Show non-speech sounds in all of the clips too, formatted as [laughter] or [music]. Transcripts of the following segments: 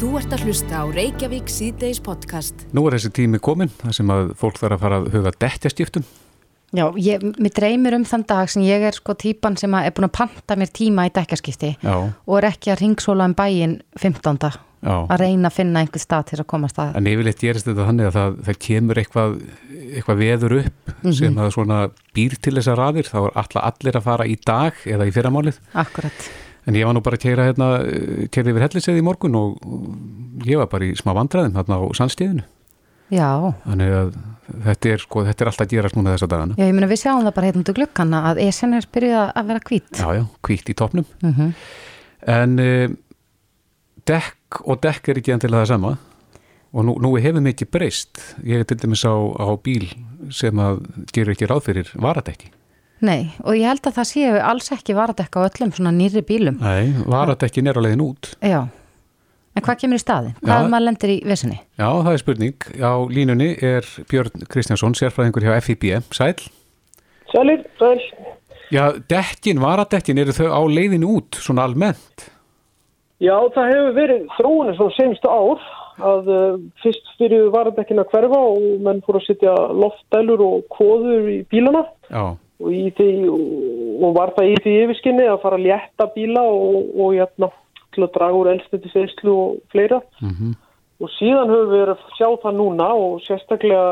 Þú ert að hlusta á Reykjavík síðdeis podcast. Nú er þessi tími komin, það sem að fólk þarf að fara að huga dettjastiftum. Já, ég, mér dreymir um þann dag sem ég er sko típan sem er búin að panta mér tíma í dekkaskipti Já, og er ekki að ringsóla um bæin 15. já. að reyna að finna einhver stað til að komast að. En yfirleitt gerist þetta þannig að það, það kemur eitthvað, eitthvað veður upp sem að svona býr til þessar raðir, þá er alla, allir að fara í dag eða í fyrramálið. Akkurat. En ég var nú bara að keira hérna, keira yfir helliseiði í morgun og, ég var bara í smá vandræðum hérna á sandstíðinu. Já, Þannig að þetta er, sko, þetta er alltaf að gerast núna þessa dagana. já, ég meina við sjáum það bara hérna út glukkanna að ESN er byrjuð að vera hvít. Já, já, kvíkt í topnum. Mm En uh, dekk og dekk er ekki endilega það sama og nú, nú hefur mikið breyst. Ég er til dæmis á, á bíl sem að gerur ekki ráð fyrir varadekki. Nei, og ég held að það séu alls ekki varadekka á öllum svona nýri bílum. Nei, varadekkin er á leiðin út. Já, en hvað kemur í staðin? Hvað ef maður lendir í vissinni? Já, það er spurning. Á línunni er Björn Kristjánsson, sérfræðingur hjá FIB. Sæl. Sælir, sæl. Já, dekkin, varadekkin, eru þau á leiðin út svona almennt? Já, það hefur verið þróunin svona senstu ár að uh, fyrst fyrir varadekkin að hverfa og menn fór að setja loftdælur og kóður í bílana Já, og, því, og var það í því yfirskinni að fara að létta bíla og, og jæna, til að draga úr elstætti seyslu og fleira. mhm, Og síðan höfum við verið að sjá það núna og sérstaklega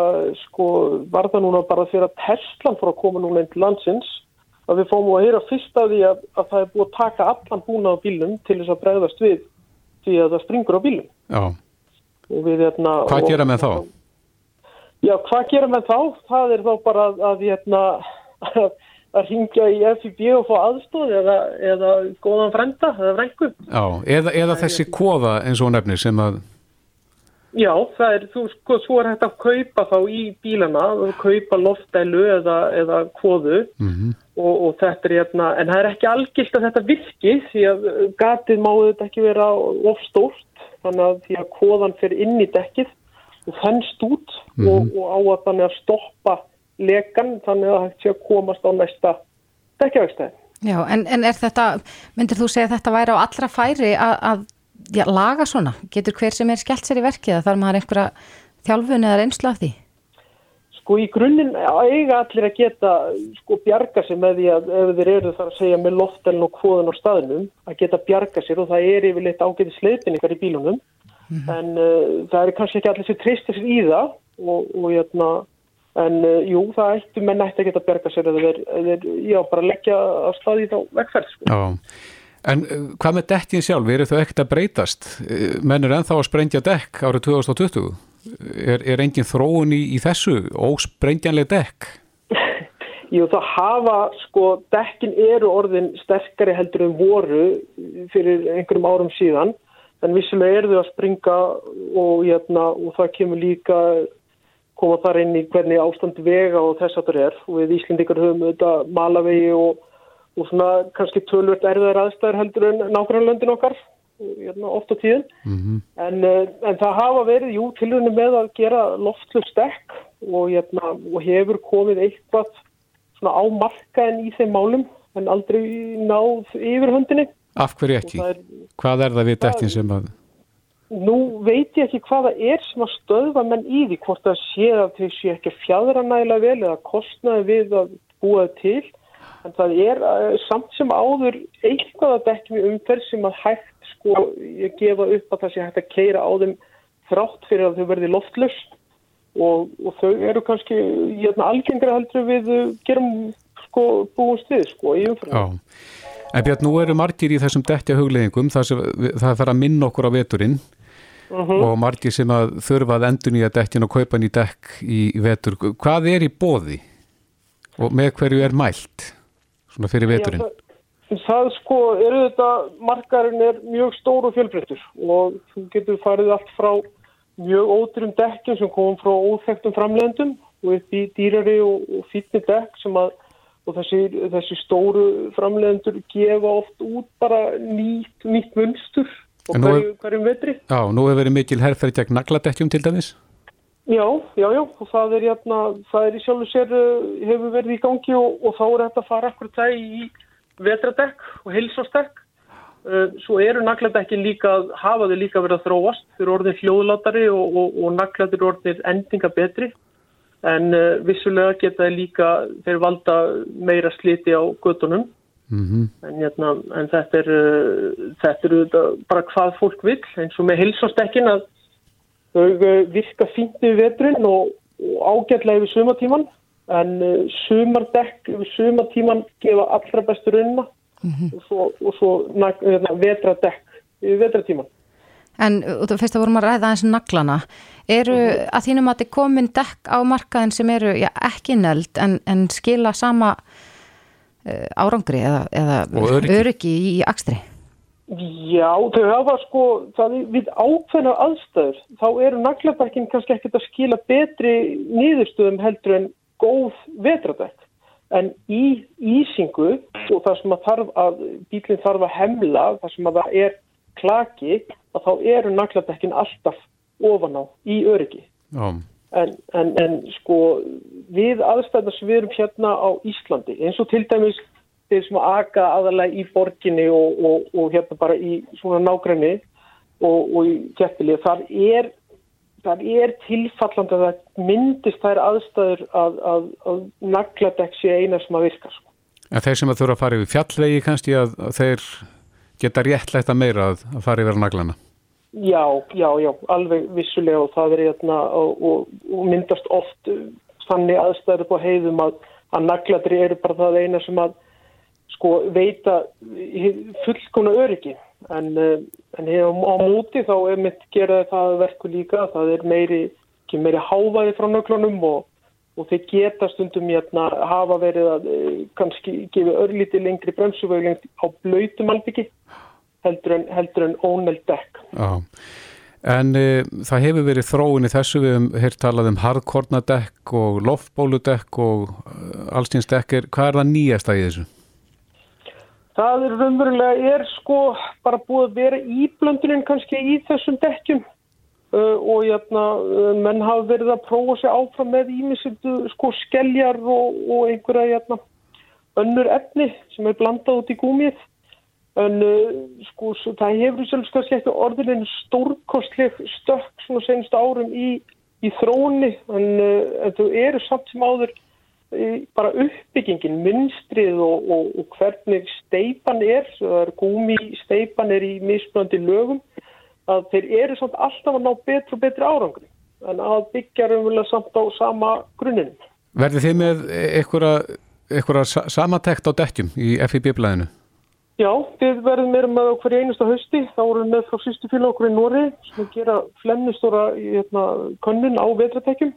sko, var það núna bara fyrir að Teslan fór að koma núna inn til landsins að við fórum að heyra fyrst af því að, að það er búið að taka allan búna á bílum til þess að bregðast við því að það springur á bílum. já. Og við, hérna, Hvað gera með þá? Já, hvað gera með þá? Það er þá bara að, að, hérna, að ringja í FIB og fá aðstóð eða, eða góðan frenda eða frængu. Já, eða, eða þessi koða eins og hún nefnir sem að, Já, það er, þú, sko, svo er hægt að kaupa þá í bílana, kaupa loftdælu eða, eða kvoðu mhm, og, og þetta er hérna, en það er ekki algilt að þetta virki því að gatið má þetta ekki vera of stórt, þannig að því að kvoðan fer inn í dekkið og þennst út og, og á að þannig að stoppa lekan þannig að hægt sé að komast á næsta dekkjavegstæði. Já, en, en er þetta, myndir þú segja að þetta væri á allra færi að, að já, laga svona? Getur hver sem er skellt sér í verkið að þar maður einhverja þjálfun eða reynslu af því? Sko í grunninn eiga allir að geta sko bjarga sér með því að ef þeir eru þar að segja með lofteln og kvóðun á staðnum að geta bjarga sér og það er yfirleitt ágæti sleitinningar í bílunum en uh, það er kannski ekki allir sem treysta sér í það og, og jötna, en uh, jú það ættu menn ætti að geta bjarga sér eða þeir, já bara leggja á staði þá vegferð sko. já. En uh, hvað með dekkin sjálf, eru þau ekkert að breytast? Uh, Menn er ennþá að sprengja dekk árið 2020? Er, er engin þróun í, í þessu ósprengjanleg dekk? [laughs] Jú, það hafa, sko, dekkin eru orðin sterkari heldur en voru fyrir einhverjum árum síðan, en vissilega eru þau að springa og, jötna, og það kemur líka koma þar inn í hvernig ástand vega og þess að það er. Og við Íslendikar höfum auðvitað malavegi og, og svona kannski tölvört erðar aðstæður heldur en nákvæmlega löndin okkar, jötna, oft á tíðin. Mm En, uh, en það hafa verið, jú, tilhörinu með að gera loftlust dekk og, jötna, og hefur komið eitthvað svona á markaðin í þeim málum en aldrei náð yfir höndinni. Af hverju ekki? er, Hvað er það við dekkin sem að... nú veit ég ekki hvað það er sem að stöðva menn í því, hvort það sé að þau sé ekki að fjadra nægilega vel eða kostnaði við að búa það til. En það er uh, samt sem áður eitthvað að dekkjum í umferð sem að hægt sko ég gefa upp að það sé hægt að keira á þeim þrátt fyrir að þau verði loftlust og, og þau eru kannski hérna, algengra heldur við uh, gerum sko búumst við sko í umferðinu. En Björn, nú eru margir í þessum dekkja hugleðingum, það, það er að minna okkur á veturinn og margir sem að þurfa að endun í að dekkin og kaupa ný dekk í vetur. Hvað er í bóði og með hverju er mælt? Svona fyrir veturinn? Já, það, það sko eru þetta, markarinn er mjög stór og fjölbreyttur. Og þú getur farið allt frá mjög ódýrum dekkjum sem komum frá óþektum framlendum og upp í dýrari og, og fítni dekk sem að og þessi, þessi stóru framlegendur gefa oft út bara nýtt, nýtt munstur og er- hverju, hverjum vetri. Já, nú hefur verið mikil herrferð gegn nagladekkjum til dæmis. Já, já, já, og það er, jæna, það er í sjálfu sér uh, hefur verið í gangi og, og þá er þetta að fara akkur það í vetradekk og heilsástekk Uh, svo eru nagladekkin líka, hafa þau líka verið að þróast. Fyrir orðin hljóðlátari og, og, og nagladir orðin endinga betri. En uh, vissulega geta þau líka þeir valda meira sliti á göttunum Mm -hmm. en, hérna, en þetta er þetta er þetta bara hvað fólk vil eins og með hilsastekkin að þau uh, virka fínt við veturinn og, og ágætlega yfir sumatíman en uh, sumardekk yfir sumatíman gefa allra bestu raunina. Og svo, og svo nag- hérna, vetradekk yfir vetratíman En þú veist að vorum að ræða eins naglana. Eru að þínum að þetta komin dekk á markaðin sem eru já, ekki neld en, en skila sama árangri eða, eða Og öryggi. í, akstri? Já, þau hafa sko, það er við ákveðnar aðstæður, þá eru nagladekkin kannski ekkert að skila betri niðurstöðum heldur en góð vetradekk. En í ísingu og það sem að þarf að, bílinn þarf að hemla, það sem að það er klaki, að þá eru nagladekkin alltaf ofan á í öryggi. Já, En, en, en sko við aðstæðar sem við erum hérna á Íslandi eins og til dæmis þeir sem að aga aðalega í borginni og, og, og hérna bara í svona nágræni og, og í kjættili þar er, þar er tilfallandi að það myndist þær aðstæður að, að, að nagladekk sé eina sem að virka sko. en þeir sem að þurfa að fara yfir fjallvegi kannski að, að þeir geta réttlætt að meira að fara yfir naglana. Já, já, já, alveg vissulega og það er hérna og, og, og myndast oft uh, þannig aðstæður upp á heiðum að, að nagladri eru bara það eina sem að sko veita fullkona öryggi. En, uh, en hér á, móti þá er mitt geraði það að verku líka það er meiri, ekki meiri hávaði frá nöglunum og, og þeir geta stundum hérna hafa verið að uh, kannski gefa örlíti lengri bremsuvögling á blöytum albyggi heldur en, heldur en óneld dekk Já, en e, það hefur verið þróun í þessu, við hefum heyrt talað um harðkornadekk og loftbóludekk og uh, allstýnsdekkir, hvað er það nýjasta í þessu? Það er raunverulega, er sko bara búið að vera íblöndunin kannski í þessum dekkjum uh, og jæna, uh, menn hafa verið að prófa sig áfram með ímisindu sko skelljar og, og einhverja jæna, önnur efni sem er blandað út í gúmið. En uh, sko það hefur sjálfs kannski eftir orðinin stórkostleg stökk svona senst árum í, í þróunni en, uh, en þau eru samt sem áður í- bara uppbyggingin, mynstrið og, og, og hvernig steipan er, það er gúmi steipan er í mismunandi lögum, að þeir eru samt alltaf að ná betri og betri árangri en að byggja raunverulega samt á sama grunninn. Verðið þið með einhverja, einhverja sa- samantekt á dekkjum í FIB-blæðinu? Já, við verðum meira með á hverju einasta hausti, þá vorum við með frá sístu félag okkur í Nóri sem gera flemmistóra hérna, könnun á vetratekjum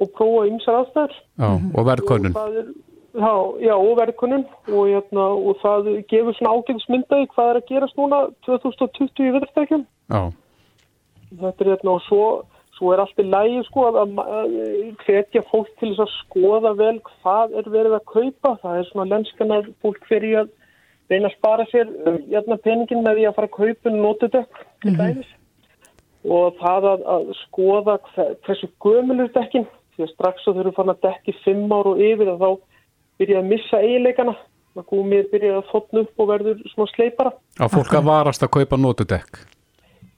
og prófa ymsar aðstæður. Já, og verðkönnun. Það er, já, já, og verðkönnun og, hérna, og það gefur svona ágæðismyndaði hvað er að gerast núna 2020 í vetratekjum. Já, Þetta er hérna og svo, svo er allt í lægi sko að, að, að hvetja fólk til þess að skoða vel hvað er verið að kaupa. Það er svona lenskan að fólk fyrir að reyna að spara sér um, hérna, peningin með því að fara að kaupa notudökk til dæmis. Og það að, að skoða hver, hversu gömulur dekkin, því að strax að þau eru farin að dekki fimm ár og yfir og þá byrja að missa eiginleikana. Það gúmið byrja að þotna upp og verður svona sleipara. á fólk að varast að kaupa notudekk.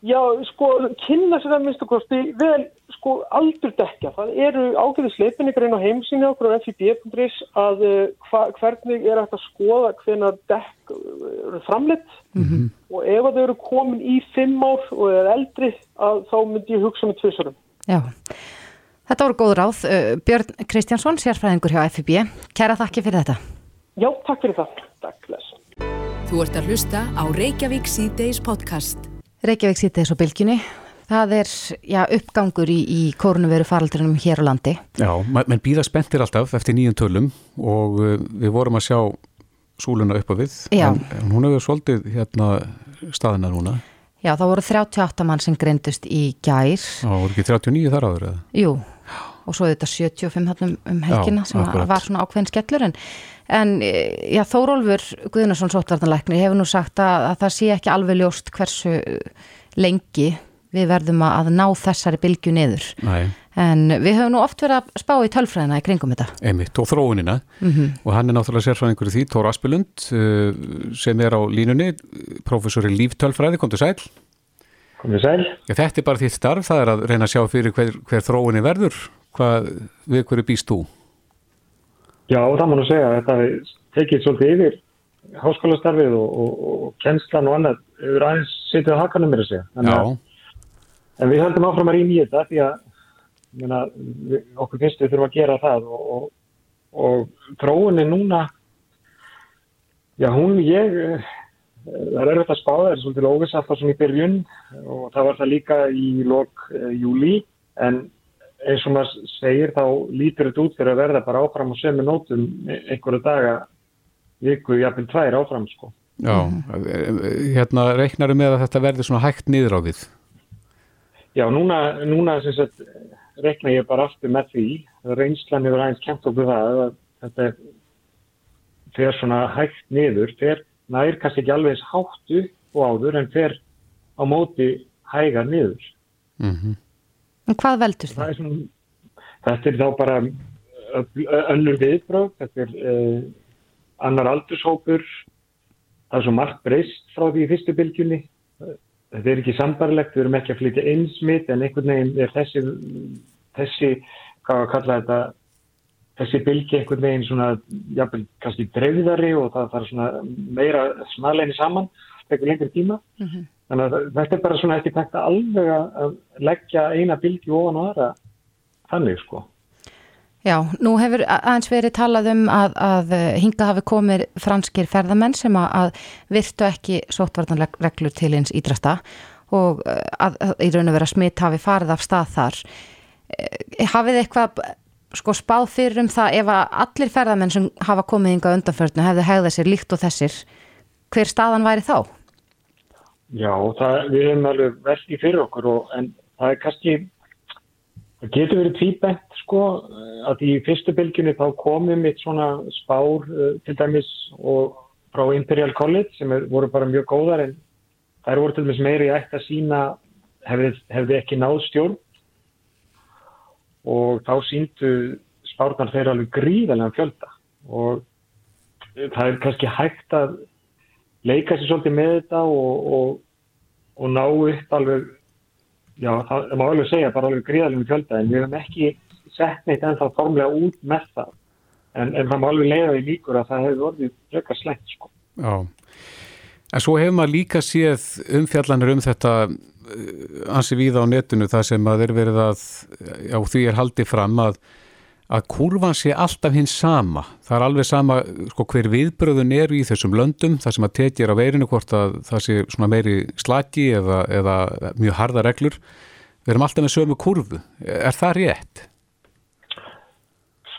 Já, sko, kynna sér að minnstu kosti vel, sko, aldur dekja. Það eru ágæðið sleipinningar inn á heimsýni okkur á FIB.is að uh, hva, hvernig er hægt að skoða hvenar dekk eru framleitt og ef að þau eru komin í fimm ár og er eldri að þá myndi ég hugsa með tvisarum. Já. Þetta voru góð ráð. Uh, Björn Kristjánsson, sérfræðingur hjá FIB. Kæra þakki fyrir þetta. Já, takk fyrir það. Takk, les. Þú ert að hlusta á Reykjavík C-Days podcast. Reykjavík sýtti þessu bylginni. Það er já, uppgangur í, í kórnuveru faraldrinum hér á landi. Já, menn býða spenntir alltaf eftir nýjum tölum og uh, við vorum að sjá súluna upp á við. Já. En, hún hefur svolítið hérna staðina núna. Já, það voru 38 mann sem greindust í gær. Já, voru ekki 39 þar áður eða? Jú, og svo þetta 75 þarna um, um helgina Já, sem akkurat. var svona ákveðin skellur en, en eh, já, Þórólfur Guðnarsson sóttvartanlæknir hefur nú sagt að, að það sé ekki alveg ljóst hversu lengi við verðum að ná þessari bylgju niður Nei. en við höfum nú oft verið að spá í tölfræðina í kringum þetta. Einmitt, og þróunina mm -hmm. og hann er náttúrulega sérfræðingur í því, Tór Aspelund uh, sem er á línunni professor í líftölfræði, kom til sæl Komið sæl. Já, þetta er bara þitt starf, það er að reyna að sjá fyrir hver, hver þróunni verður, hvað, við hverju býst þú? Já, það má nú segja, þetta tekið svolítið yfir háskólastarfið og, og, og kennslan og annað yfir aðeins sitið á hakanum mér að segja. Já. En við höldum áfram að rýna í þetta því að Meina, við, okkur fyrstu þurfum að gera það og, og, og tróunni núna já hún ég það er erfitt að spá það er svolítið óviss alltaf svona í byrjun og það var það líka í lok uh, júli en eins og maður segir þá lítur þetta út fyrir að verða bara áfram og sömu nótum einhverju daga viku jafnvel tvær áfram sko. Já, hérna reiknarum með að þetta verði svona hægt niður á við Já, núna, núna sem sagt rekna ég bara aftur með því. Reynslan hefur aðeins kent okkur það að þetta fer svona hægt niður fer, það er kannski ekki alveg háttu og áður en fer á móti hægar niður. Mm -hmm. Hvað veldur það? Svona, þetta er þá bara önnur viðbröð þetta er uh, annar aldurshópur það er svo margt breyst frá því í fyrstu bylgjunni þetta er ekki sambarlegt, við erum ekki að flytja einsmitt en einhvern veginn er þessi þessi, hvað að kalla þetta þessi bylgi einhvern veginn svona, jáfnveg, kannski dreifðari og það þarf svona meira smaðleginni saman, eitthvað lengri tíma mm -hmm. Þannig að þetta er bara svona ekki takt að alveg að leggja eina bylgi ofan á aðra. Þannig sko. Já, nú hefur aðeins verið talað um að, að hinga hafi komið franskir ferðamenn sem að, virtu ekki sótvartanreglur til eins ídrasta og að, að í raun og vera smitt hafi farið af stað þar. Eh, hafið eitthvað sko spáð fyrir um það ef að allir ferðamenn sem hafa komið yngi á undanförnu hefðu hegðað sér líkt og þessir hver staðan væri þá? Já, það, við hefum alveg velkið fyrir okkur og, en það er kannski það getur verið tvíbent sko að í fyrstu bylginni þá komum við svona spár uh, til dæmis og frá Imperial College sem er, voru bara mjög góðar en þær voru til dæmis meiri ætti að sína hefði, hefði ekki náð stjórn. Og þá síndu spárnar þeirra alveg gríðarlega fjölda og það er kannski hægt að leika sér svolítið með þetta og, og, og ná upp alveg, já það má alveg segja bara alveg gríðarlega fjölda en við hefum ekki sett neitt ennþá formlega út með það en, en það má alveg leiða í líkur að það hefur orðið frekar slengt sko. Já, en svo hefur maður líka séð umfjallanir um þetta Eh, ansi víða á netinu það sem að er verið að já, því er haldið fram að að kurvan sé alltaf hins sama. Það er alveg sama sko, hver viðbröðun eru í þessum löndum það sem að tekja á veirinu hvort að það sé meiri slagi eða, eða mjög harda reglur. Við erum alltaf með sömu kurvu er það rétt?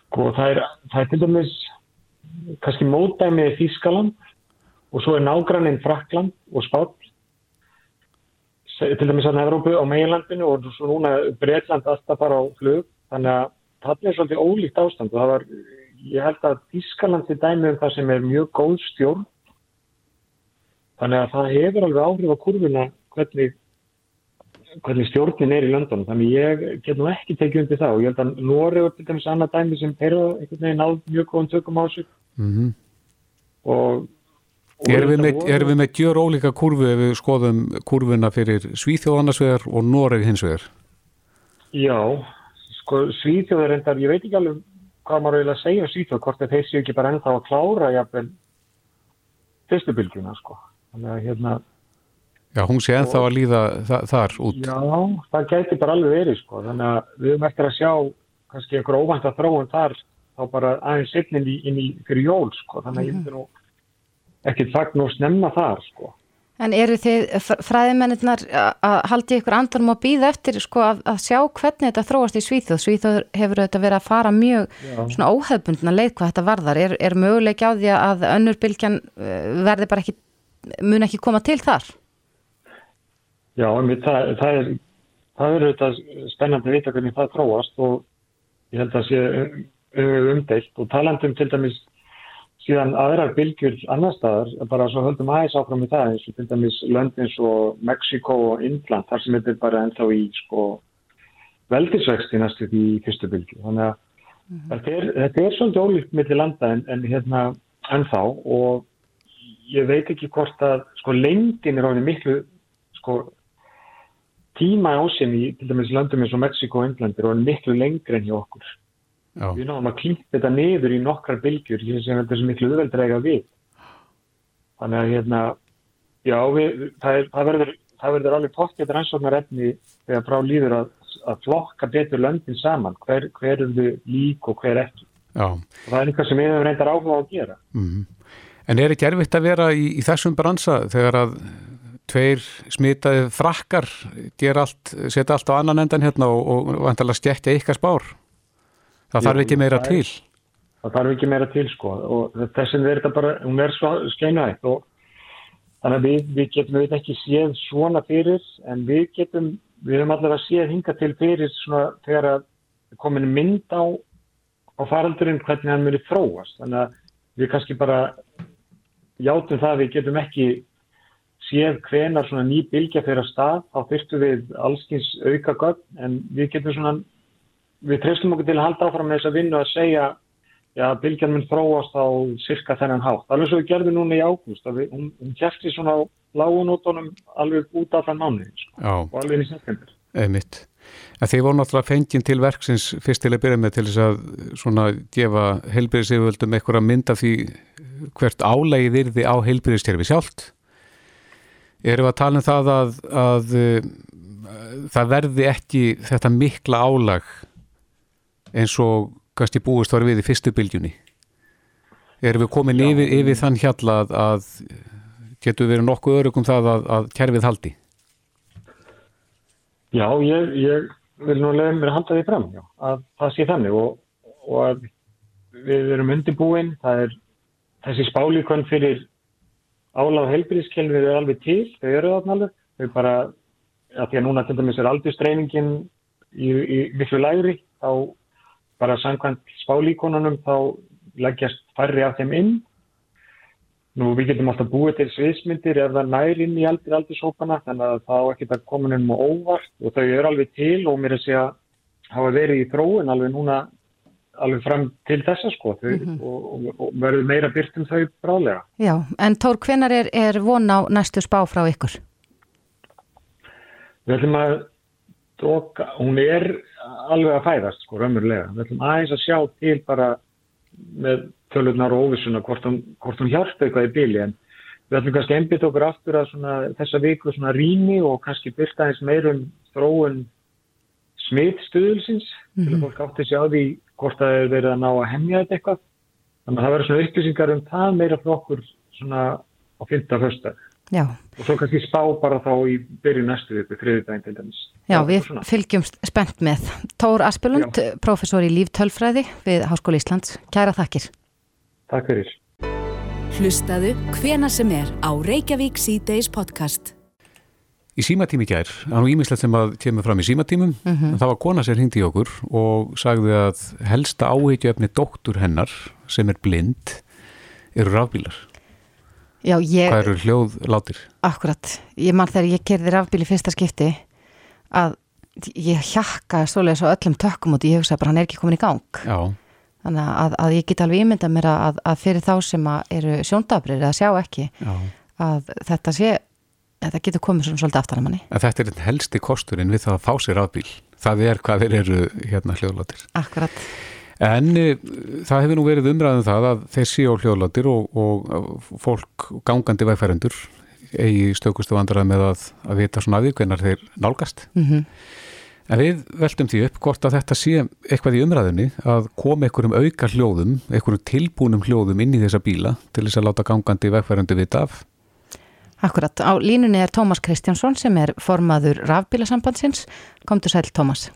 Sko það er, það er til dæmis kannski mótæmið Þískaland og svo er nágranninn Frakland og Spál til dæmis að Európu á meilandinu og svo núna Breitland alltaf bara á flug. Þannig að það er svolítið ólíkt ástand. Og það var, ég held að Ískalandi dæmi um það sem er mjög góð stjórn. Þannig að það hefur alveg áhrif á kurvuna hvernig, hvernig stjórnin er í London þannig ég get nú ekki tekið undir það. Og ég held að Nóri var til dæmis annað dæmi sem er einhvern veginn náð mjög góðan tökum á sig. Mm -hmm. og Erum við, með, er við með gjör ólíka kurvu ef við skoðum kurvuna fyrir Svíþjóðannarsvegar og Noreg hinsvegar? Já, sko Svíþjóðar endar, ég veit ekki alveg hvað maður vilja segja um Svíþjóð, hvort þeir séu ekki bara ennþá að klára jafnvel fyrstubilgjuna sko. Þannig að hérna Já, hún sé ennþá að líða þa þar út. Já, það gæti bara alveg verið sko, þannig að við höfum eftir að sjá kannski einhver óvænt að þróun þar þá bara aðeins inn í, inn í fyrir jól sko, þannig að ég myndi nú ekkert fagn og snemma þar sko. En eru þið fræðimennirnar að haldi ykkur andarum að býða eftir sko að, að sjá hvernig þetta þróast í Svíþjóð? Svíþjóð hefur þetta verið að fara mjög óhefbundna leið hvað þetta varðar. Er, er möguleik á því að önnur bylgjan eh, verði bara ekki, mun ekki koma til þar? Já, það, það er það er þetta spennandi að vita hvernig það þróast og ég held að sé umdeilt og talandum til dæmis síðan aðrar bylgjur annar staðar, bara svo höldum aðeins áfram í það eins og til dæmis löndins og Mexiko og Indland, þar sem þetta er bara ennþá í sko veldisvexti næstu því í fyrstu bylgi. Þannig að mm -hmm. þetta, er, þetta er svolítið ólíkt millir landa en, en hérna ennþá og ég veit ekki hvort að sko lengdin er áður miklu sko tíma ásinn í til dæmis landum eins og Mexiko og England er áður miklu lengri enn hjá okkur. Já. Við náðum að klýpa þetta niður í nokkrar bylgjur sem þetta er miklu öðveldrega við. Þannig að hérna, já, við, það, er, það verður það verður alveg pokkett rannsóknar efni þegar frá líður að, að flokka betur löndin saman, hver, hver er þau lík og hver ekki. Já. Og það er eitthvað sem við hefum reyndar áhuga að gera. Mm -hmm. En er ekki erfitt að vera í, í þessum bransa þegar að tveir smitaði frakkar allt, setja allt á annan endan hérna og, og vantilega skekkja ykkar spár? Það þarf ekki meira til. Það þarf ekki meira til sko og þessin verður þetta bara, hún er skeinætt og Þannig að við, við getum við ekki séð svona fyrir en við getum, við höfum allavega séð hinga til fyrir svona þegar að komin mynd á, á faraldurinn hvernig hann muni þróast. Þannig að við kannski bara játum það að við getum ekki séð hvenar svona ný bylgja fyrir að stað. Þá þurftum við allskins auka gögn en við getum svona, við treystum okkur til að halda áfram með þess að vinna að segja já, bylgjan mun þróast á cirka þennan hátt. Alveg svo við gerðum núna í ágúst, hún, hún kæfti svona á lágunótonum alveg út af þann mánu sko, og alveg í september. Eimitt. En þið voru náttúrulega fenginn til verksins fyrst til að byrja með til þess að svona gefa heilbyrðisiföldum eitthvað að mynda því hvert álægið yrði á heilbyrðistjörfi sjálft. Erum við að tala um það að, að, að það verði ekki þetta mikla álag eins og kannski búist var við í fyrstu bylgjunni. Erum við komin yfir, yfir þann hjalla að, að getur verið nokkuð örugum það að, að kerfið haldi? Já, ég, ég vil nú leiða mér að halda því fram já, að það sé þannig og, og að við erum undirbúin það er þessi spálíkon fyrir áláð heilbyrðiskelvið er alveg til, þau eru þarna alveg þau bara, að því að núna til dæmis er aldurstreiningin í, í miklu lægri þá bara samkvæmt spálíkonunum þá leggjast færri af þeim inn. Nú við getum alltaf búið til sviðsmyndir ef það næri inn í aldrei aldurshópana þannig að það á ekki að koma um og óvart og þau eru alveg til og mér er að segja hafa verið í þróun alveg núna alveg fram til þessa sko þau, mm -hmm. og, og, og verður meira byrt um þau bráðlega. Já, en Tór, hvenar er, er von á næstu spá frá ykkur? Við ætlum að doka, hún er alveg að fæðast sko raunverulega. Við ætlum aðeins að sjá til bara með tölunar og óvissuna hvort hún, hún hjálpa eitthvað í bíli en við ætlum kannski einbit okkur aftur að svona, þessa viku svona rými og kannski byrta eins meirum þróun smittstuðulsins mm -hmm. til að mhm. fólk átti sig á því hvort það er verið að ná að hemmja þetta eitthvað. Þannig að það verður svona upplýsingar um það meira frá okkur svona á fylgta höstar. Já. Og svo kannski spá bara þá í byrju næstu viku, þriði daginn til dæmis. Já, við svona. fylgjum spennt með. Tór Aspelund, professor í líftölfræði við Háskóli Íslands. Kæra þakkir. Takk fyrir. Hlustaðu hvena sem er á Reykjavík C-Days podcast. Í símatími gær, það er nú ímislegt sem að kemur fram í símatímum, mm -hmm. það var kona sér hindi í okkur og sagði að helsta áheitjöfni doktur hennar sem er blind eru rafbílar. Já, ég, Hvað eru hljóðlátir? Akkurat, ég mann þegar ég kerði rafbíl í fyrsta skipti að ég hjakka svolega svo öllum tökkum og ég hugsa bara hann er ekki komin í gang. Já. þannig að, að ég get alveg ímynda mér að, að fyrir þá sem eru sjóndabrið eða sjá ekki Já. að þetta sé þetta getur komið svona svolítið aftan að manni. Að Þetta er helsti kosturinn við það að fá sér rafbíl. Það er hvað þeir eru hérna hljóðlátir. Akkurat En e, það hefur nú verið umræðum það að þeir séu á hljóðlátir og, og fólk gangandi vegfærendur eigi stökustu vandrað með að, að vita svona aðvík hvernar þeir nálgast. Mm -hmm. En við veldum því upp hvort að þetta sé eitthvað í umræðunni að koma einhverjum auka hljóðum, einhverjum tilbúnum hljóðum inn í þessa bíla til þess að láta gangandi vegfærendu vita af. Akkurat, á línunni er Tómas Kristjánsson sem er formaður rafbílasambandsins. Komdu sæl Tómas.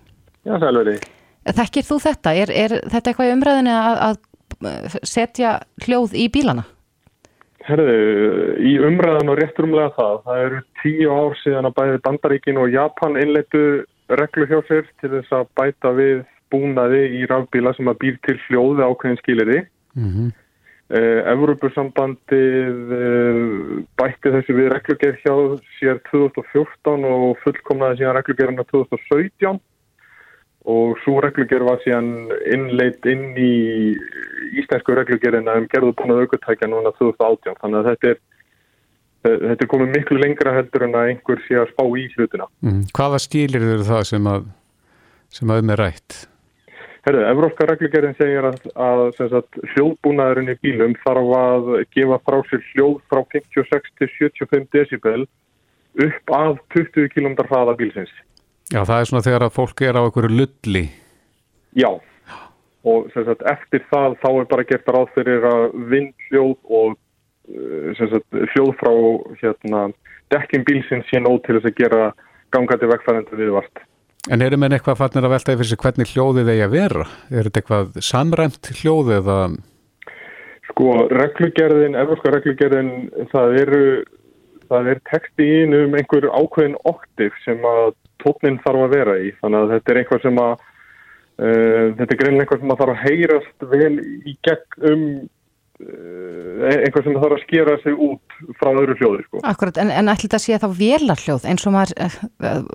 Já, sælveri. Þekkir þú þetta? Er, er þetta eitthvað í umræðinu að, að setja hljóð í bílana? Herðu, í umræðinu og rétturumlega það, það eru tíu ár síðan að bæði Bandaríkin og Japan innleitu reglu hjá sér til þess að bæta við búnaði í rafbíla sem að býr til hljóði ákveðin skiliri. Mm -hmm. eh, Evrópussambandið eh, bætti þessu við reglugerð hjá sér 2014 og fullkomnaði síðan reglugerðina 2017 og svo reglugjör var síðan innleitt inn í íslensku reglugjörina um gerðu búin að aukvöldtækja núna 2018 þannig að þetta er þetta er komið miklu lengra heldur en að einhver sé að spá í hlutina. Mm. Hvaða stílir eru það sem að sem að um er rætt? Herðu, Evrópska reglugjörðin segir að, að sagt, hljóðbúnaðurinn í bílum þarf að gefa frá sér hljóð frá 56 til 75 decibel upp að 20 km hraða bílsins. Já, það er svona þegar að fólk er á einhverju lulli. Já, og sagt, eftir það þá er bara gert ráð fyrir að vindhljóð og sagt, hljóð frá hérna, dekkin bílsins sé nóg til þess að gera gangandi vegfærandu viðvart. En eru menn eitthvað fannir að velta yfir sig hvernig hljóðið eigi að vera? Er þetta eitthvað samræmt hljóð eða? Sko, reglugerðin, efurska reglugerðin, það eru, það er texti í um einhver ákveðin oktiv sem að tóknin þarf að vera í. Þannig að þetta er eitthvað sem að, uh, þetta er greinlega eitthvað sem að þarf að heyrast vel í gegn um Eh, einhver sem þarf að skera sig út frá öðru hljóði sko. Akkurat, en, en ætli þetta sé þá velarhljóð eins og maður uh,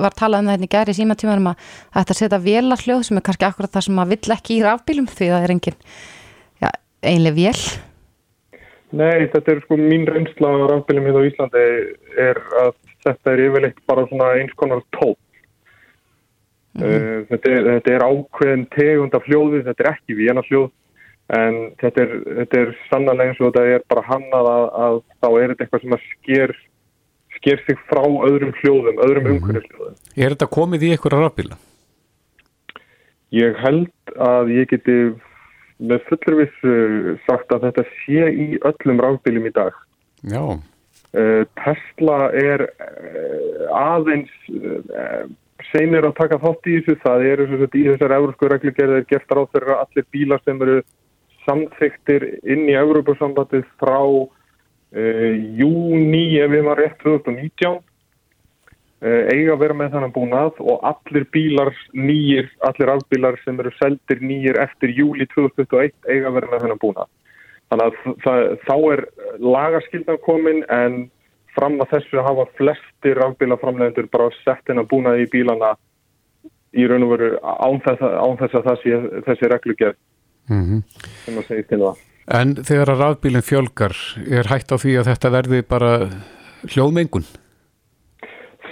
var talað um það hérna í gæri símatímanum að þetta setja velarhljóð sem er kannski akkurat það sem maður vill ekki í rafbílum því það er engin ja, einlega vél Nei, þetta er sko mín reynsla á rafbílum hérna á Íslandi er að þetta er yfirleitt bara svona eins konar tóp mm -hmm. uh, þetta, er, þetta er ákveðin tegund af hljóði, þetta er ekki vélarhljóð en þetta er, þetta er sannlega eins og þetta er bara hannað að, að þá er þetta eitthvað sem að sker, sker sig frá öðrum hljóðum, öðrum mm -hmm. umhverfishljóðum. Er þetta komið í einhverja rafbíla? Ég held að ég geti með fullurvissu sagt að þetta sé í öllum rafbílum í dag. Já. Uh, Tesla er uh, aðeins uh, seinir að taka þátt í þessu, það eru í þessar európsku reglugerðir gert ráð fyrir að allir bílar sem eru samþyktir inn í Európa-sambandið frá uh, júni ef við varum rétt 2019 uh, eiga að vera með þannig búnað og allir bílar nýjir, allir afbílar sem eru seldir nýjir eftir júli 2021 eiga að vera með þannig búnað. Þannig að það, þá er lagarskildan komin en fram að þessu hafa flestir afbílaframlegendur bara sett inn að búnaði í bílana í raun og veru án þess án þess að þessi, þessi reglugjörð mm -hmm. sem að segja til það. En þegar að rafbílinn fjölgar, er hægt á því að þetta verði bara hljóðmengun?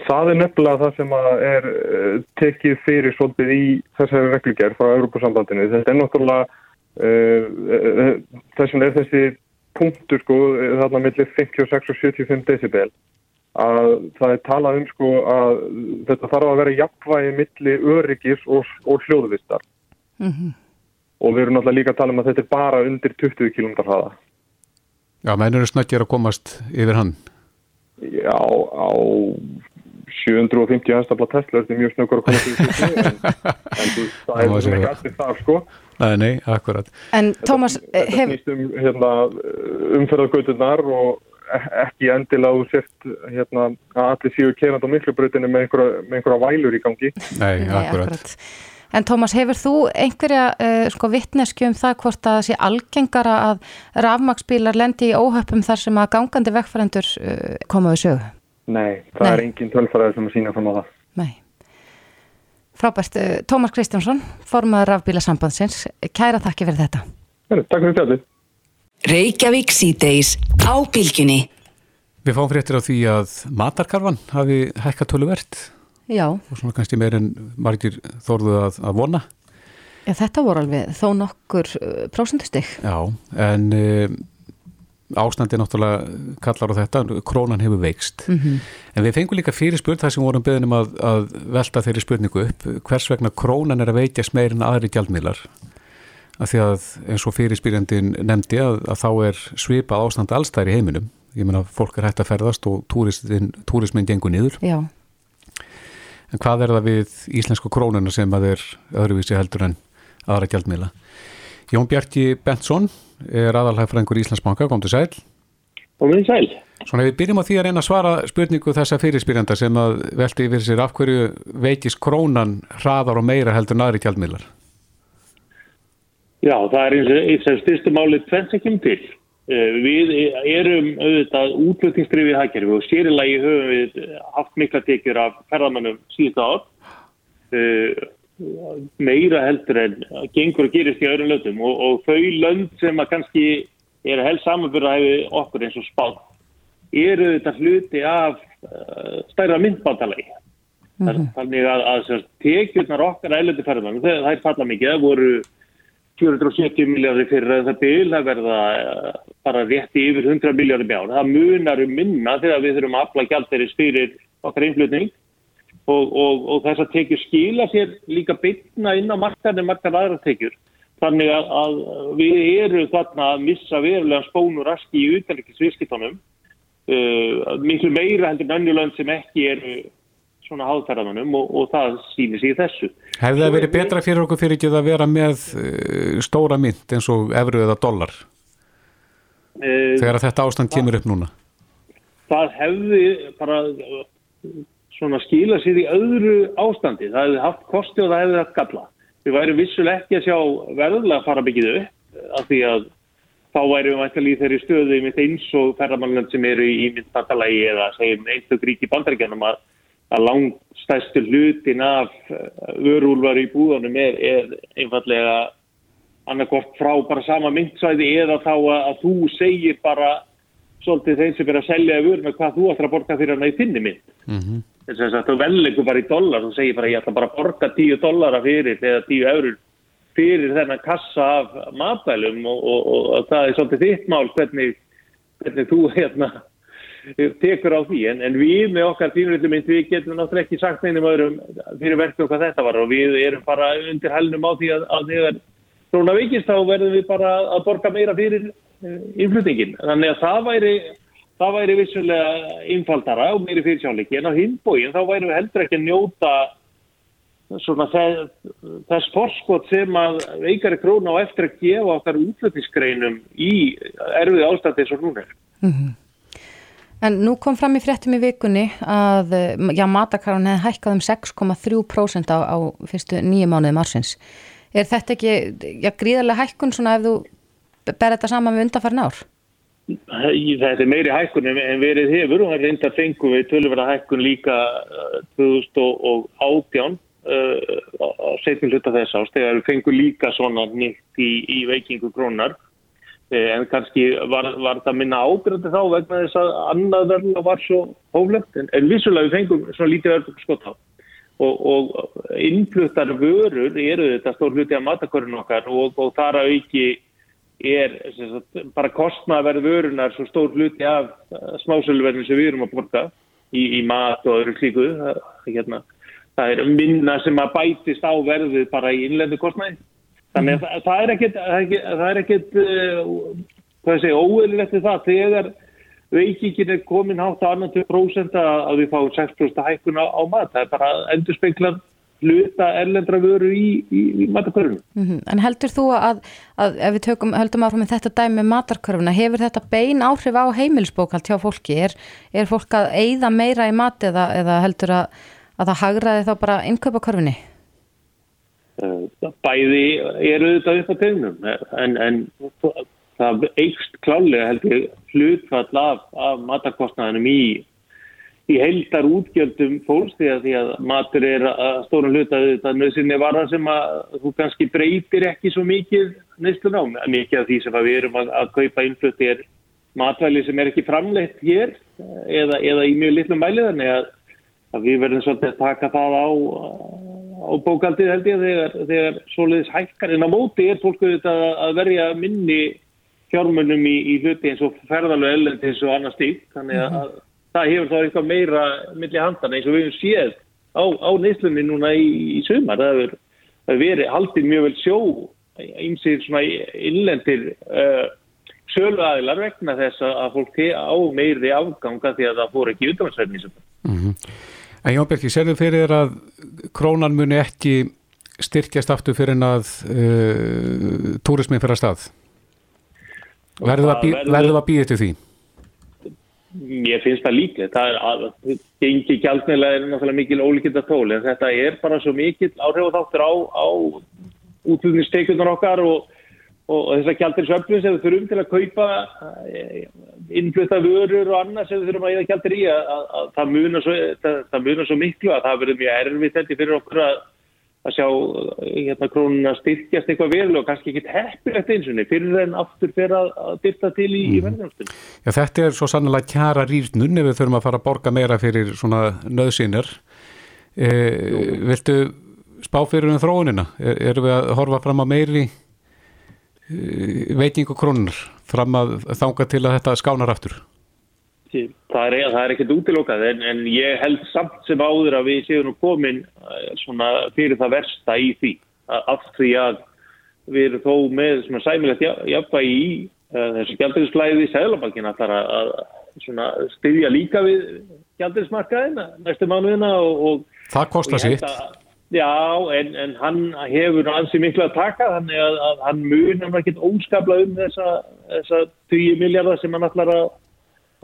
Það er nefnilega það sem er eh, tekið fyrir svolítið í þessari reglugjær frá Európa-sambandinu. Þetta er náttúrulega, uh, þessum er þessi punktur sko, þarna millir 56 og 75 decibel að það er talað um sko að þetta þarf að vera jafnvægi millir öryggis og, og hljóðvistar. Mhm. Mm og við erum náttúrulega líka að tala um að þetta er bara undir 20 km hraða. Já, mennur er snöggjar að komast yfir hann? Já, á 750 hestafla Tesla er þetta mjög snöggur að komast yfir þessu [laughs] en, en það er ekki allir þar sko. Nei, nei, akkurat. En Tómas. Þetta snýst um hérna, umferðargauturnar og ekki endilega þú sért hérna, að allir séu kerand á miklubröðinu með einhverja, með einhverja vælur í gangi. Nei, akkurat. Nei, akkurat. En Tómas, hefur þú einhverja uh, sko vittnesku um það hvort að það sé algengara að rafmagsbílar lendi í óhöppum þar sem að gangandi vekkfærendur uh, koma við sögu? Nei, það Nei. er engin tölfræði sem að sína fram á það. Nei. Frábært, uh, Tómas Kristjánsson, formadur rafbílasambandsins, kæra þakki fyrir þetta. Heri, takk fyrir þetta. Reykjavík síðdeis á bylginni. Við fáum fréttir á því að matarkarfan hafi hækka töluvert. Já. Og svona kannski meir en margir þorðu að, að vona. Já, þetta voru alveg þó nokkur uh, prósendustig. Já, en uh, ástandi náttúrulega kallar á þetta, krónan hefur veikst. Mm -hmm. En við fengum líka fyrir spurn þar sem vorum beðnum að, að velta þeirri spurningu upp, hvers vegna krónan er að veikjast meir en aðri gjaldmiðlar. Af því að eins og fyrirspyrjandin nefndi að, að þá er svipað ástand allstæðir í heiminum. Ég menna, fólk er hægt að ferðast og túrismin gengur niður. Já. En hvað er það við íslensku krónuna sem að er öðruvísi heldur en aðra gjaldmiðla? Jón Bjarki Bentsson er aðalhæfrangur í Íslandsbanka, kom til sæl. Kom til sæl. Svona við byrjum á því að reyna að svara spurningu þessa fyrirspyrjanda sem að velti yfir sér af hverju veikist krónan hraðar og meira heldur en aðri gjaldmiðlar? Já, það er eins og eins og styrstum álið tvennsakjum til. Eh, við erum auðvitað útlökningsdrifið hækjari og sérilagi höfum við haft mikla tekjur af ferðamannum síðan ár. Eh, meira heldur en gengur að gerist í öðrum löndum og, og þau lönd sem að kannski er helst samanbyrðaði okkur eins og spátt eru þetta hluti af uh, stærra myndbátalegi. Mm -hmm. Þannig að, að tekjurnar okkar ælundi ferðan, það er falla mikið, það voru 470 miljardir fyrir það bíl, það verða uh, bara rétti yfir 100 miljardir bjár. Það munar um minna þegar við þurfum að afla gælteris fyrir okkar einflutning og, og, og þess að tekjur skila sér líka byggna inn á markaðin markaðin aðra tekjur. Þannig að, að við erum þarna að missa verulega spónu raski í utanrikkisviðskiptunum uh, miklu meira heldur nönnulönd sem ekki eru svona háðferðanum og, og það sýnir sér þessu. Hefði það verið betra fyrir okkur fyrir ekki að vera með uh, stóra mynd eins og efru eða dollar uh, þegar þetta ástand kemur upp núna? Það hefði bara svona skila sér í öðru ástandi. Það hefði haft kosti og það hefði haft galla. Við værum vissuleg ekki að sjá verðulega fara byggið upp af því að þá væri við mættilega í þeirri stöðu í mitt eins og ferðarmannland sem eru í myndbatalagi eða segjum einstaklega ríki bandaríkjanum að, að langstæstu hlutin af eh, vörúlvar í búðunum er, er einfallega annarkort frá bara sama myndsvæði eða þá að, að þú segir bara svolítið þeim sem er að selja vörur með hvað þú ætlar að borga fyrir hana í þinni mynd. Mm -hmm. Þess að þú vellegur bara í dólar, þú segir bara ég ætla bara að borga 10 dólara fyrir eða 10 eurur fyrir þennan kassa af matælum og, og, og, og það er svolítið þitt mál hvernig, hvernig þú hérna tekur á því. En, en við með okkar tímurillum við getum náttúrulega ekki sagt einum öðrum fyrir verkum hvað þetta var og við erum bara undir helnum á því að, að þegar svona vikist þá verðum við bara að borga meira fyrir uh, innflutningin þannig að það væri það væri vissulega einfaldara og meiri fyrir sjálfleiki en á hinbóin þá væri við heldur ekki að njóta svona þess forskot sem að veikari krónu á eftir að gefa okkar útlöfnisgreinum í erfið ástandi eins og núna. Mm -hmm. En nú kom fram í fréttum í vikunni að já, matakarun hefði hækkað um 6,3% á, á fyrstu nýju mánuði marsins. Er þetta ekki já, gríðarlega hækkun svona ef þú ber þetta saman með undanfærin ár? Þetta er meiri hækkun en verið hefur og það er reyndar fengum við tölurverða hækkun líka 2018 á setjum hluta þess ást þegar við fengum líka svona nýtt í, í veikingu krónar eh, en kannski var, var það minna ábyrgandi þá vegna þess að annað verðla var svo hóflegt en, en vissulega við fengum svona lítið verður skott á. Og, og innfluttar vörur eru þetta stór hluti af matakörun okkar og, og þar að auki er sagt, bara kostnaverð vörunar svo stór hluti af smásöluverðin sem við erum að borga í, í mat og öðru klíku hérna það er minna sem að bætist á verðið bara í innlendu kostnæði. Þannig að mm. það er ekkert, það er ekkert, uh, til það þegar veikingin er komin hátt að annan 2% að við fáum 6% hækkun á, á mat. Það er bara endur speiklar hluta erlendra vöru í, í, í matarkörfuna. Mm -hmm. En heldur þú að, að ef við tökum, heldum áfram með þetta dæmi með matarkörfuna, hefur þetta bein áhrif á heimilsbókald hjá fólki? Er, er fólk að eigða meira í mat eða, eða heldur að að það hagraði þá bara innkaupakorfinni? Eh, bæði eru þetta upp á tegnum en, en það eikst klálega heldur hlutfall af, af matakostnaðinum í, í heldar útgjöldum fólks því að, því að matur er að stóra hluta þetta nöðsynni vara sem að þú kannski breytir ekki svo mikið neistun á. Mikið af því sem við erum að, að kaupa innflutti er matvæli sem er ekki framleitt hér eða, eða í mjög litlum mæliðan eða að við verðum svolítið að taka það á, á bókaldið held ég þegar, þegar soliðis hækkar en á móti er fólk auðvitað að verja minni fjármönnum í, í hluti eins og ferðalög ellend eins og annars stík þannig að það hefur þá eitthvað meira milli handan eins og við hefum séð á, á neyslunni núna í, í sumar það hefur verið haldið mjög vel sjó einsið svona innlendir uh, sölu aðilar vegna þess að fólk á meiri afganga því að það fór ekki utavarsverðin í sumar mm -hmm. En Jón Berki, serðu fyrir að krónan muni ekki styrkjast aftur fyrir en að uh, túrismin fyrir að stað? Verðu að býða til því? Ég finnst það líka. Það að, gengi kjálfnilega er náttúrulega mikil ólíkind að tóli en þetta er bara svo mikil áhrif og þáttur á, á útlunningsteikunar okkar og og þess að kjaldir söflun sem við þurfum til að kaupa eh, innflutta vörur og annað sem við þurfum að eða kjaldir í að, að, að það munar svo, svo miklu að það verður mjög erfitt þetta fyrir okkur að, að sjá hérna krónuna styrkjast eitthvað verulega og kannski ekki heppilegt einsunni fyrir en aftur fyrir að, dyrta til í, mm. í verðnumstunni. Já þetta er svo sannlega kjara rýrnun ef við þurfum að fara að borga meira fyrir svona nöðsynir. E, viltu spá fyrir um þróunina? Er, erum við að horfa fram að meiri e, veitingu krónunar fram að þanga til að þetta skánar aftur? Það er, það er ekkert útilokað en, en ég held samt sem áður að við séum nú komin eh, fyrir það versta í því. Af því að við erum þó með sæmilegt jafnvægi í uh, þessu gældirisflæði í Sæðlabankin að, að styðja líka við gældirismarkaðin næstu mánuðina og, og Það kostar sitt. Já, en, en hann hefur ansið miklu að taka þannig að, að hann munar ekkert óskapla um þessa, þessa 10 miljardar sem hann ætlar að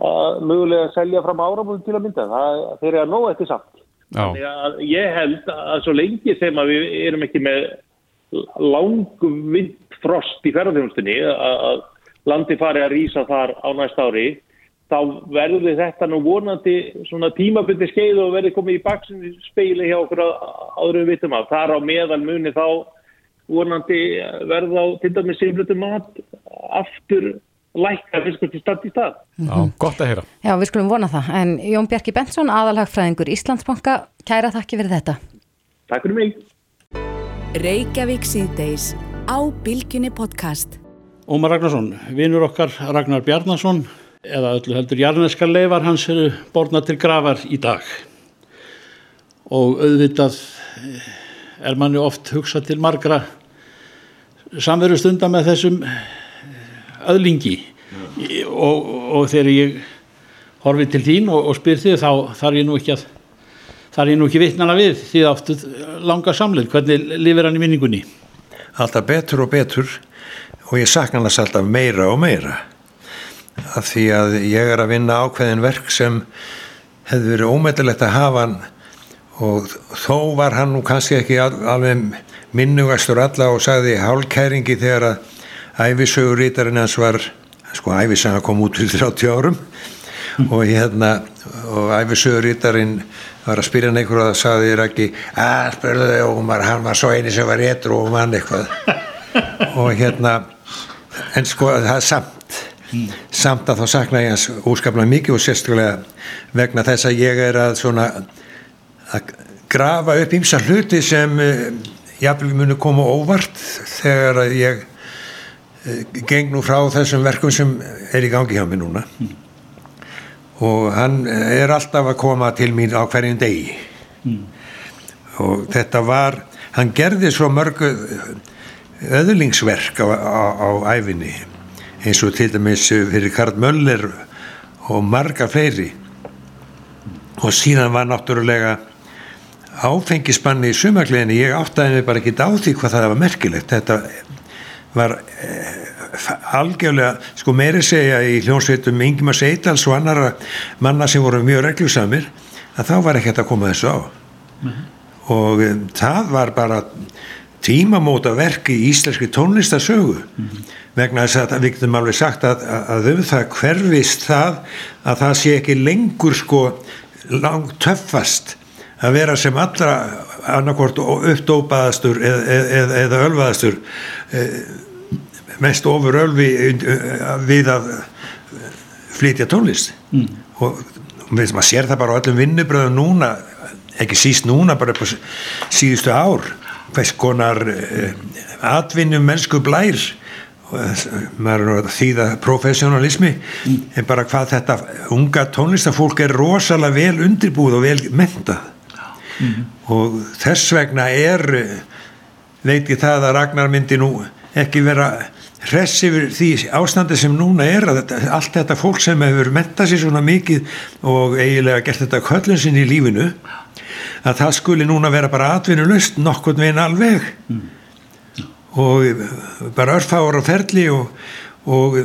að mögulega selja fram áramöðum til að mynda. Það eru að nóga þetta samt. Þannig að ég held að svo lengi sem að við erum ekki með langvind frost í ferðarþjónustunni að landi fari að rýsa þar á næst ári þá verður þetta nú vonandi svona tímabundi skeið og verður komið í baksinu speili hjá okkur áður við vitum af. Það er á meðal muni þá vonandi verður á til dæmis síflutum mat aftur lækka fiskur til stað í stað. Já, gott að heyra. Já, við skulum vona það. En Jón Bjarki Bensson, aðalhagfræðingur Íslandsbanka, kæra þakki fyrir þetta. Takk fyrir mig. Reykjavík síðdeis á Bilginni podcast. Ómar Ragnarsson, vinnur okkar Ragnar Bjarnarsson, eða öllu heldur jarneskar leifar hans eru borna til gravar í dag. Og auðvitað er manni oft hugsað til margra samveru stunda með þessum öðlingi og, og þegar ég horfið til þín og, og spyr þið þá þarf ég nú ekki að þar er nú ekki vittnana við því það áttu langa samleið, hvernig lifir hann í minningunni? Alltaf betur og betur og ég sakna hans alltaf meira og meira. Af því að ég er að vinna ákveðin verk sem hefði verið ómeðilegt að hafa hann og þó var hann nú kannski ekki alveg minnugastur alla og sagði hálkæringi þegar að æfisögurítarinn hans var sko æfisaga kom út fyrir 30 árum og hérna og æfisögurítarinn var að spyrja einhverju og það saði þér ekki að spyrðu þau og hann var svo eini sem var réttur og mann eitthvað [laughs] og hérna en sko það er samt mm. samt að þá sakna ég hans úskaplega mikið og sérstaklega vegna þess að ég er að svona að grafa upp ímsa hluti sem uh, jáfnveg muni koma óvart þegar að ég Eh, geng nú frá þessum verkum sem er í gangi hjá mig núna mm. og hann er alltaf að koma til mín á hverjum degi mm. og þetta var hann gerði svo mörgu öðlingsverk á, á, á æfinni eins og til dæmis fyrir Karl Möller og marga fleiri og síðan var náttúrulega áfengisbanni í sumakleginni ég áttaði mig bara ekki á því hvað það var merkilegt þetta var eh, algjörlega, sko meiri segja í hljónsveitum Ingemar Seidals og annara manna sem voru mjög reglusamir að þá var ekkert að koma þessu á mm -hmm. og um, það var bara tímamóta verk í íslenski tónlistasögu mm -hmm. vegna þess að við getum alveg sagt að, að um það hverfist það að það sé ekki lengur sko langt töffast að vera sem allra annarkort uppdópaðastur eða, eða, eða ölvaðastur eh, mest ofur ölvi við að flytja tónlist mm. og maður sér það bara á öllum vinnubröðum núna ekki síst núna bara síðustu ár hvers konar eh, atvinnum mennsku blær maður er að þýða professionalismi mm. en bara hvað þetta unga tónlistafólk er rosalega vel undirbúð og vel mentað mm. og þess vegna er veit ég það að Ragnar myndi nú ekki vera hress yfir því ástandi sem núna er að þetta, allt þetta fólk sem hefur mentað sér svona mikið og eiginlega gert þetta köllun sinn í lífinu að það skuli núna vera bara atvinnulust nokkurt veginn alveg mm. og bara örfáur á ferli og, og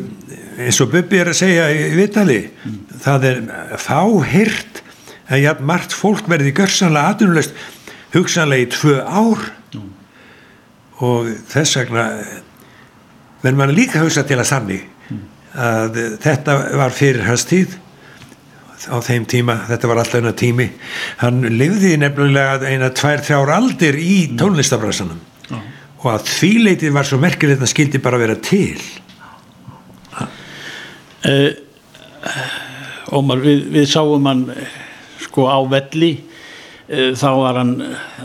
eins og Bubi er að segja í Vitali mm. það er fáhirt að ja, margt fólk verði görsanlega atvinnulust hugsanlega í tvö ár. Mm. og þess vegna menn mann líka hausa til að sannig að þetta var fyrir hans tíð. Á þeim tíma, þetta var alltaf eina tími. Hann lifði nefnilega eina tvær, þrjár aldir í tónlistabræsanum mm. og að því leitið var svo merkilegt að skildi bara vera til. Uh, Ómar, við, við sáum hann sko á velli uh, þá var hann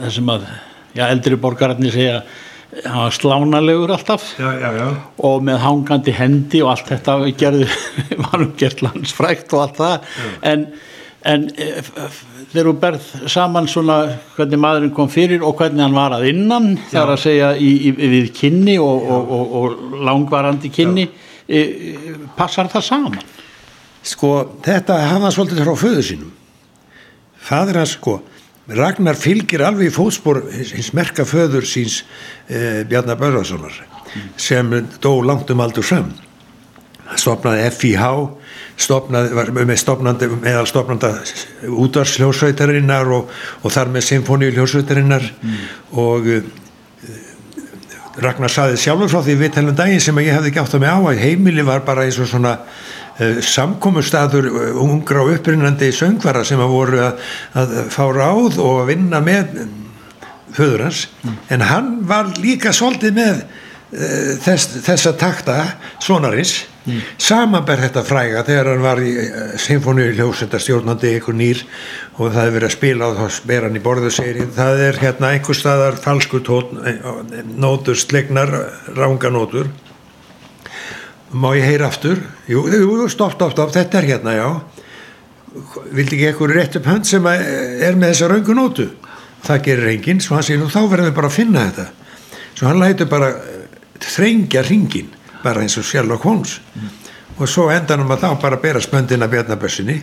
þessum að, já, eldri borgararnir segja hann var slánalegur alltaf. Já, já, já. og með hangandi hendi og allt þetta gerði, var hann [laughs] gert landsfrækt og allt það. En, en þegar þú berð saman svona hvernig maðurinn kom fyrir og hvernig hann var að innan þar að segja í, í, við kynni og, og, og, og langvarandi kynni e, passar það saman? Sko þetta hafa svolítið frá föðu sínum fadur hans sko Ragnar fylgir alveg í fótspor hins merka föður síns eh, Bjarnar Börðarssonar mm. sem dó langt um aldur fram stopnaði FIH stopnaði, var með stopnandi meðal stopnanda útvarsljósveitarinnar og, og þar með symfóníuljósveitarinnar mm. og uh, Ragnar saði sjálfur frá því við telum daginn sem ég hefði ekki átt að mig á að heimili var bara eins og svona uh, samkomustadur uh, ungra og upprinnandi söngvara sem að voru að, að fá ráð og að vinna með föður hans mm. en hann var líka svolítið með uh, þess, þessa takta svonarins mm. samanber þetta fræga þegar hann var í uh, symfóníu hljósenda stjórnandi ykkur nýr og það hefur verið að spila og þá ber hann í borðu séri það er hérna einhver staðar falsku tón, nótur slegnar ránganótur má ég heyra aftur? Jú, jú stopp, stopp, stopp, þetta er hérna, já. Vildi ekki eitthvað rétt upp hönd sem er með þessa raungunótu það gerir enginn, svo hann segir nú þá verðum við bara að finna þetta. Svo hann lætur bara þrengja ringin bara eins og Sherlock Holmes. Mm. og svo endanum að þá bara bera spöndina Bjarnabössinni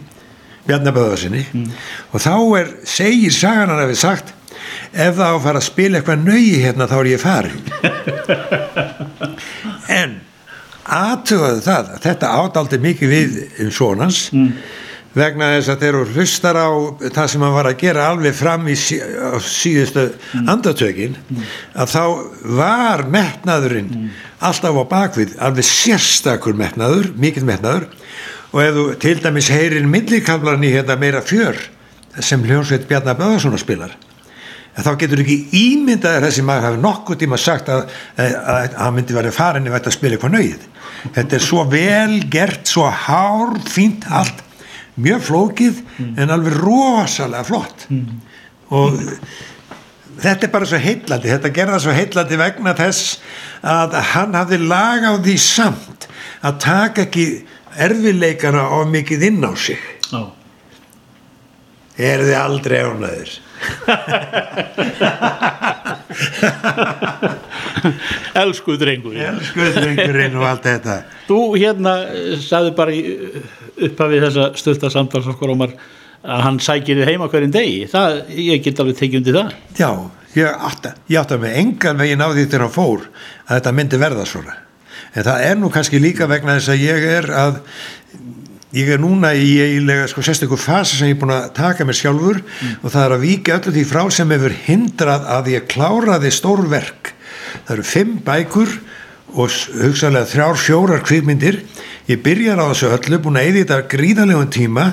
Bjarnaböðarsinni mm. og þá er, segir sagan hann að við sagt ef það á að fara að spila eitthvað nöyi hérna þá er ég farin [laughs] en aðtöðuðu það að þetta ádaldi mikið við um svonans mm vegna þess að þeir eru hlustar á það sem hann var að gera alveg fram í sí, síðustu mm. andatökin mm. að þá var metnaðurinn mm. alltaf á bakvið alveg sérstakur metnaður mikið metnaður og ef þú til dæmis heyrir millikamlarni hérna meira fjör sem hljómsveit Bjarnar Böðarsson spilar þá getur ekki ímyndaður þessi maður hafi nokkuð tíma sagt að hann myndi verið farin ef þetta spila eitthvað nöyð þetta er svo vel gert, svo hár fínt allt mjög flókið mm. en alveg rosalega flott mm. og þetta er bara svo heillandi þetta gerða svo heillandi vegna þess að hann hafði lag á því samt að taka ekki erfileikana á mikið inn á sig oh. er þið aldrei ánæður Elsku drengurinn Elsku drengurinn og allt þetta. Þú hérna sagði bara upphafið þessa stölda samtalsokkur að hann sækir þið heima hverjum degi. Það, ég get alveg tekið undir það. Já, ég átti, ég átti að með engan veginn á því þegar hann fór að þetta myndi verða svona. En það er nú kannski líka vegna þess að ég er að ég er núna í eiginlega sko sérstaklega fasa sem ég er búin að taka mér sjálfur mm. og það er að vika öllu því frá sem hefur hindrað að ég kláraði stórverk það eru fimm bækur og hugsaðlega þrjár fjórar kvikmyndir. Ég byrjar á þessu öllu, búin að eða þetta gríðarlegum tíma,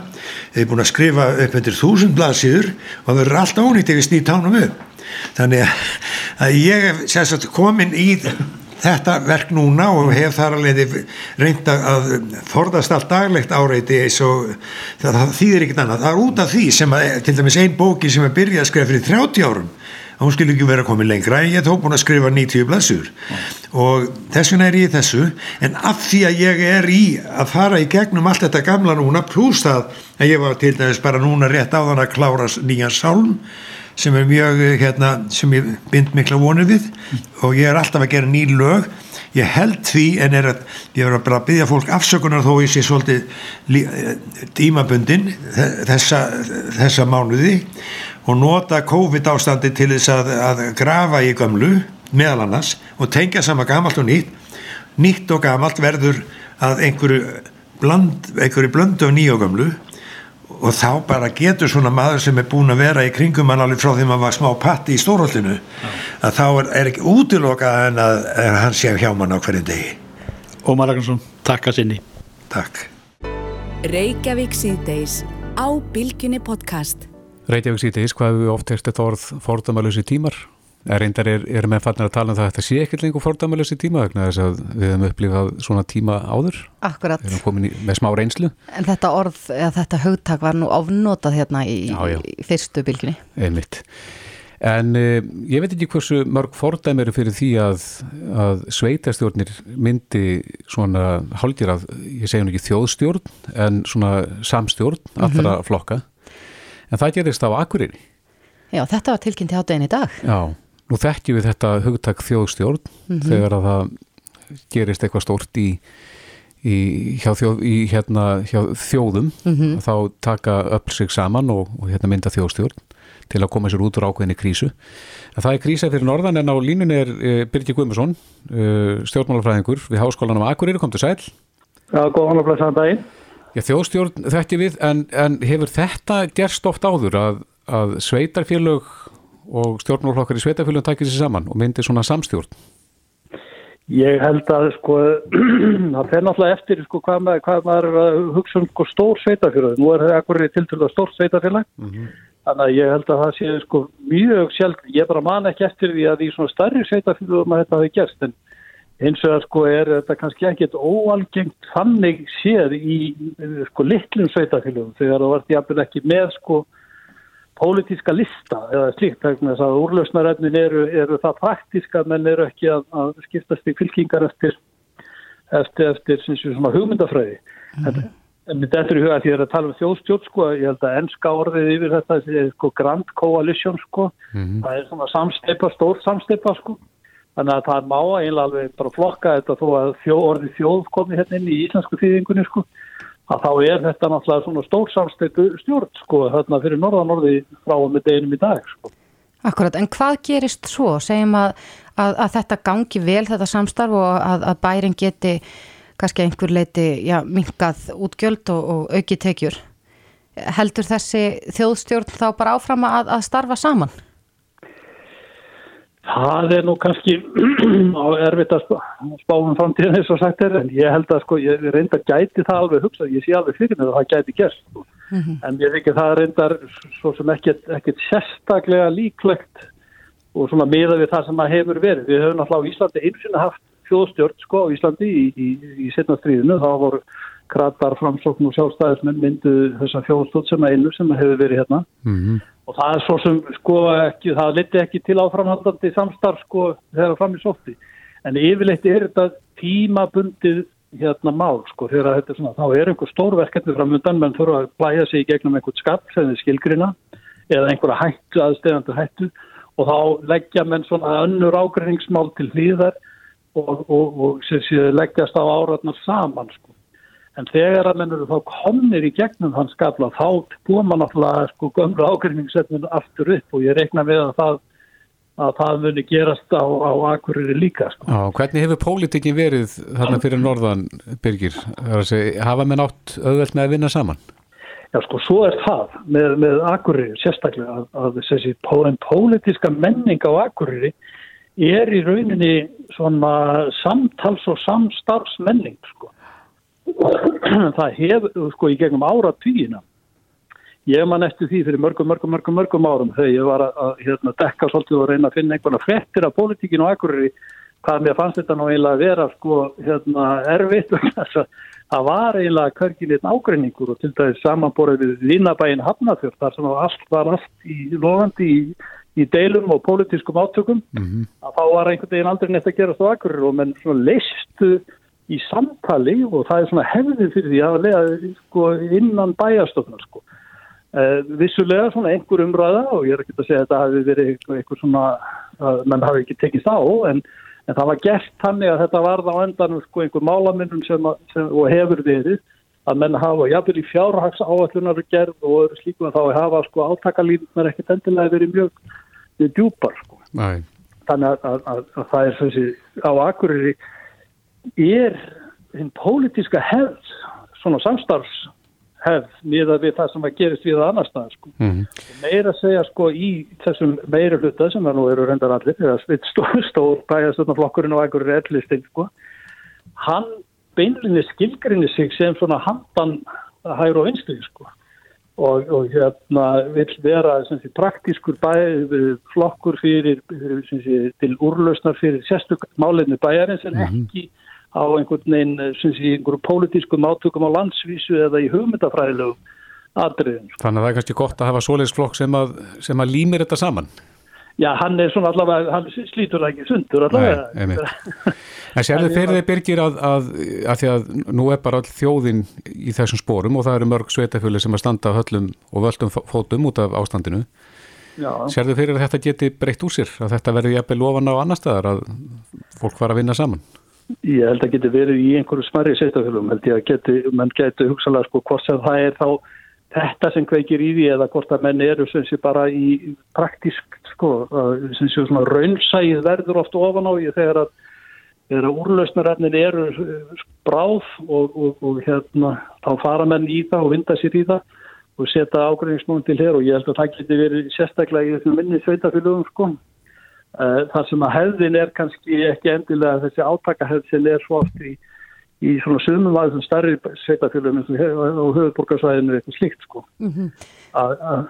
ég er búin að skrifa upp eftir þúsund blaðsíður og það verður allt ónýtt ef ég snýð tánum upp. Þannig að ég hef sérstaklega komin í þetta verk núna og hef þar alveg reynda að forðast allt daglegt áreiti eins og það, það þýðir ekkert annað, það er út af því sem að til dæmis ein bóki sem er byrjað að skrifa fyrir 30 árum hún skilur ekki vera koma lengra en ég er þó búin að skrifa 90 blassur og þess vegna er ég þessu en af því að ég er í að fara í gegnum allt þetta gamla núna pluss það að ég var til dæmis bara núna rétt á þann að klára nýjan sálm sem er mjög hérna sem ég bind mikla vonið við. Og ég er alltaf að gera ný lög. Ég held því en er að ég verður bara að byggja fólk afsökunar þó ég sé svolítið dímabundin þessa, þessa mánuði. Og nota COVID ástandi til þess að, að grafa í gamlu meðal annars og tengja sama gamalt og nýtt. Nýtt og gamalt verður að einhverju bland, einhverju blöndu og nýju og þá bara getur svona maður sem er búin að vera í kringum hann alveg frá því að maður var smá patti í stórhaldinu að þá er, er ekki útilokað en að, að hann sé hjá mann á hverjum degi Ómar Ragnarsson, takk að sinni Takk Reykjavík síðdeis á Bilginni podcast. Reykjavík síðdeis, hvað hefur við oft hefst þetta orð fordæmalösi tímar? Reyndar er, er með fannir að tala um það að þetta sé ekkert lengur fordæmalösi tíma vegna þess að við hefum upplifað svona tíma áður. Akkurat. Við hefum komin í, með smá reynslu. En þetta orð, eða þetta hugtak var nú ofnotað hérna í, Já, já. í fyrstu bylginni. Einmitt. En uh, ég veit ekki hversu mörg fordæmi eru fyrir því að, að sveitastjórnir myndi svona hálfgjör að, ég segi nú ekki þjóðstjórn, en svona samstjórn allra flokka. En það gerist á Akureyri. Já, þetta var tilkynnt hjá deginn í dag. Já, nú þekkjum við þetta hugtak þjóðstjórn þegar að það gerist eitthvað stórt í, í, hjá, þjóð, í hérna, hjá þjóðum þá taka öll sig saman og, og hérna mynda þjóðstjórn til að koma sér út úr ákveðinni krísu. En það er krísa fyrir norðan en á línunni er e, Birgir Guðmusson, e, stjórnmálafræðingur við Háskólanum á Akureyri, kom til sæl. Já, góðan og blessaðan daginn. Já, þjóðstjórn þekkjum við en, en hefur þetta gerst oft áður að, að sveitarfélög og stjórnmálaflokkar í sveitarfélögum takir sér saman og myndir svona samstjórn? Ég held að sko, [clears throat] það fer náttúrulega eftir sko hvað maður, hvað maður að hugsa um sko stór sveitafélag. Nú er það akkurir tilturlega stórt sveitafélag. Þannig að ég held að það sé sko mjög sjálf, ég bara man ekki eftir því að í svona starri sveitafélagum að þetta hafi gerst. En eins og að sko er þetta kannski ekkit óalgengt þannig séð í sko litlum sveitafélagum þegar það vart jafnvel ekki með sko pólitíska lista eða slíkt vegna þess að úrlausnarefnin eru, eru það praktíska menn eru ekki að, að skiptast í fylkingar eftir eftir, eftir svona hugmyndafræði. En, en þetta er í huga því að það er að tala um þjóðstjórn sko, ég held að ennska orðið yfir þetta er sko Grand Coalition sko. Það er svona samsteipa, stór samsteipa sko. Þannig að það má einlega alveg bara flokka þetta þó að þjó, orðið þjóð komi hérna inn í íslensku þýðingunni sko að þá er þetta náttúrulega svona stór samsteipu stjórn sko þarna fyrir norðanorði frá og með deginum í dag sko. Akkurat, en hvað gerist svo? Segjum að, að, að þetta gangi vel þetta samstarf og að, að bærin geti kannski einhver leiti já, minkað útgjöld og, og auki tekjur. Heldur þessi þjóðstjórn þá bara áfram að starfa saman? Það er nú kannski [clears throat] á erfitt að spáum framtíðan eins og sagt er en ég held að sko ég reynda gæti það alveg hugsa, ég sé alveg fyrir mig að það gæti gerst sko. en ég ekki það reyndar svo sem ekkert, ekkert sérstaklega líklegt og svona miða við það sem að hefur verið. Við höfum náttúrulega á Íslandi einsinn haft þjóðstjórn sko á Íslandi í, í, í setna stríðinu, þá voru kratar, framsókn og sjálfstæðismenn myndu þessa þjóðstjórn sem að einu sem að hefur verið hérna og það er svo sem sko ekki, það liti ekki til áframhaldandi samstarf sko þegar fram í sótti. En yfirleitt er þetta tímabundið hérna mál sko þegar þetta er svona, þá er einhver stórverkefni framöndan menn þurfa að plæja sig í gegnum einhvern skap sem þið skilgrina eða einhverja hættu aðstegandur hættu og þá leggja menn svona önnur ágreiningsmál til hlýðar og, og, og sem sé leggjast á áratnar saman sko En þegar að menn eru þá komnir í gegnum þann skafla þá búið maður náttúrulega sko gömru ágrinningssetninu aftur upp og ég reikna með að það, að það muni gerast á, á akkurir líka. Sko. Já, hvernig hefur pólitíkin verið þarna fyrir norðan, Birgir? Hafa menn átt auðvelt með að vinna saman? Já, sko, svo er það með, með akkurir sérstaklega að, að þessi pólitíska menning á akkurir er í rauninni svona samtals- og samstarfsmenning, sko [clears throat] það hefur sko í gegnum ára týjina ég man eftir því fyrir mörgum, mörgum, mörgum, mörgum árum þegar ég var að, að hérna, dekka svolítið og reyna að finna einhverja frettir af pólitíkinu og akkurri hvað mér fannst þetta nú eiginlega að vera sko hérna erfitt það var eiginlega körgilinn ágreiningur og til dæmis samanborðið við Vinnabæin Hafnafjörð þar sem allt var allt í lofandi í, í deilum og pólitískum átökum mm -hmm. að þá var einhvern veginn aldrei neitt að gerast á akkurri og menn svona leistu í samtali og það er svona hefðið fyrir því að lega sko, innan bæjastofnar sko. Uh, vissulega svona einhver umræða og ég er ekki að segja að þetta hafi verið einhver svona, að menn hafi ekki tekist á en, en það var gert þannig að þetta varð á endanum sko einhver málaminnum sem, sem og hefur verið að menn hafa jafnvel í fjárhags áallunar gerð og öðru slíkum að þá hafa sko átakalínunar ekkert endilega verið mjög, djúpar sko. Nei. Þannig að, að, að, að það er þessi á akkurir er hinn pólitíska hefð, svona samstarfshefð miða við það sem að gerist við að annar stað sko. Mm -hmm. meira segja sko í þessum meira hluta sem er nú eru reyndar allir eða stór, stór bæjastöndaflokkurinn og einhverju ellistinn sko hann beinlinni skilgrinni sig sem svona handan hægur og vinstri sko og, og hérna vil vera sé, praktískur bæ, flokkur fyrir, fyrir sé, til úrlausnar fyrir sérstökk málinni bæjarins en mhm. ekki á einhvern veginn einhverju pólitískum átökum á landsvísu eða í hugmyndafræðilegu atriðin. Þannig að það er kannski gott að hafa svoleiðsflokk sem að, sem að límir þetta saman. Já, hann er svona allavega, hann slítur ekki sundur allavega. Nei. En sérðu [laughs] fyrir þið byrgir að, að, að því að nú er bara all þjóðin í þessum spórum og það eru mörg sveitafjölu sem að standa höllum og völdum fótum út af ástandinu. Fyrir að þetta geti breytt úr sér, að þetta verði jafnvel ofan á annar staðar, að fólk var að vinna saman? Ég held að geti verið í einhverju smarri sveitafjölum, held ég að geti, mann geti hugsalega sko hvort sem það er þá þetta sem kveikir í því eða hvort að menn eru sem sé bara í praktísk sko, sem sé svona raunsæð verður oft ofan á því þegar að, að úrlausnarefnin eru bráð og, og, og hérna þá fara menn í það og vinda sér í það og setja ágræningsmónum til hér og ég held að það geti verið sérstaklega í þessum minni sveitafélögum sko eh, þar sem að hefðin er kannski ekki endilega þessi áttakahefð sem er svo oft í í svona sumum að þessum starri sveitafélagum og höfuborgarsvæðinu eitthvað slíkt sko mm -hmm. að, að,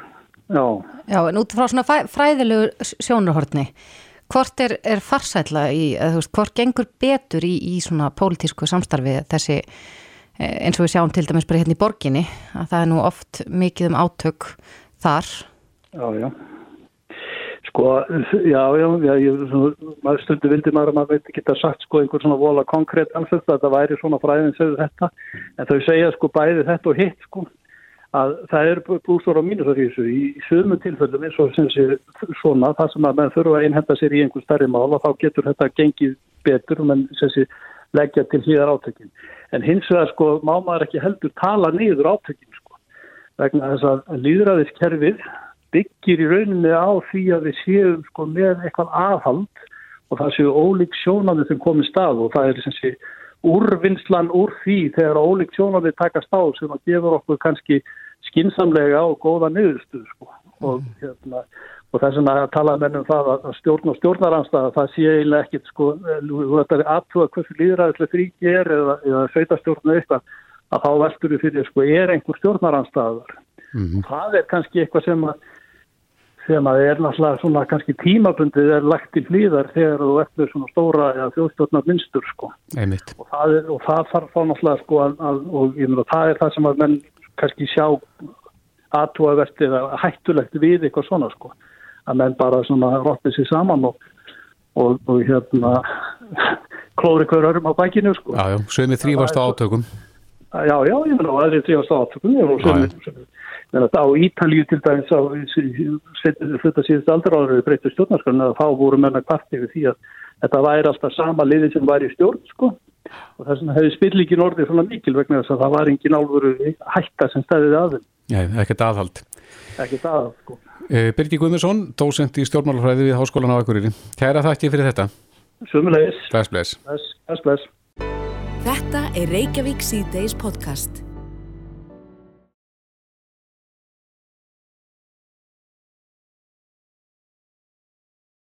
já. já, en út frá svona fræðilegu sjónurhortni hvort er, er farsætla í, eða þú veist, hvort gengur betur í, í svona pólitísku samstarfi þessi, eh, eins og við sjáum til dæmis bara hérna í borginni, að það er nú oft mikið um átök þar Já, já Sko, já, já, já, ég, maður stundu vildi maður að maður veit ekki að sagt sko einhver svona vola konkrétt ansett að það væri svona fræðin segðu þetta, en þau segja sko bæði þetta og hitt sko að það er blústur á mínus af þessu í sömu tilfellum eins og sem sé svona það sem að mann þurfa að einhenda sér í einhver starri mál og þá getur þetta gengið betur og mann sem sé leggja til hlýðar átökin. En hins vegar sko má maður ekki heldur tala niður átökin sko vegna þess að líðræðiskerfið byggir í rauninni á því að við séum sko með eitthvað aðhald og það séu ólík sjónandi sem komið stað og það er sem sé úrvinnslan úr því þegar ólík sjónandi takast á sem að gefur okkur kannski skinsamlega og góða niðurstuð sko og mm. hérna og þess að tala mennum það að stjórn og stjórnaranstæða það sé eiginlega ekkit sko ætti að aðtúa hversu líðræðislega fríki er eða, eða sveitastjórnu eitthvað að þá veldur við fyrir sko er einhver stjórnaranstæðar mm -hmm. það er kannski eitthvað sem að sem að er náttúrulega svona kannski tímabundið er lagt í hlýðar þegar þú ert með svona stóra eða þjóðstjórnar minnstur sko. Og það, er, og það þarf þá náttúrulega sko að, að, og ég meina það er það sem að menn kannski sjá aðtúavert eða hættulegt við eitthvað svona sko. Að menn bara svona róttið sér saman og, og, og hérna [laughs] klóri hver örum á bækinu sko. Já, já, sögumið þrývast á átökum. Já, já, ég meina það er þrývast á átökum, ég meina sögumið Þannig að á Ítalju til dæmis á þetta síðust aldra áður við breyttu stjórnarskarna þá voru menna kvarti við því að þetta væri alltaf sama liði sem væri í stjórn sko og þess vegna hefði spillíkin orðið svona mikil vegna þess að það var engin álfuru hætta sem stæðið aðeins. Já, ekkert aðhald. Ekkert aðhald sko. Eh, Birgi Guðmundsson, dósend í stjórnmálafræði við Háskólan á Akureyri. Kæra þakki fyrir þetta. Sumulegis. Bless, bless. Bless, bless. Þetta er Reykjavík C-Days podcast.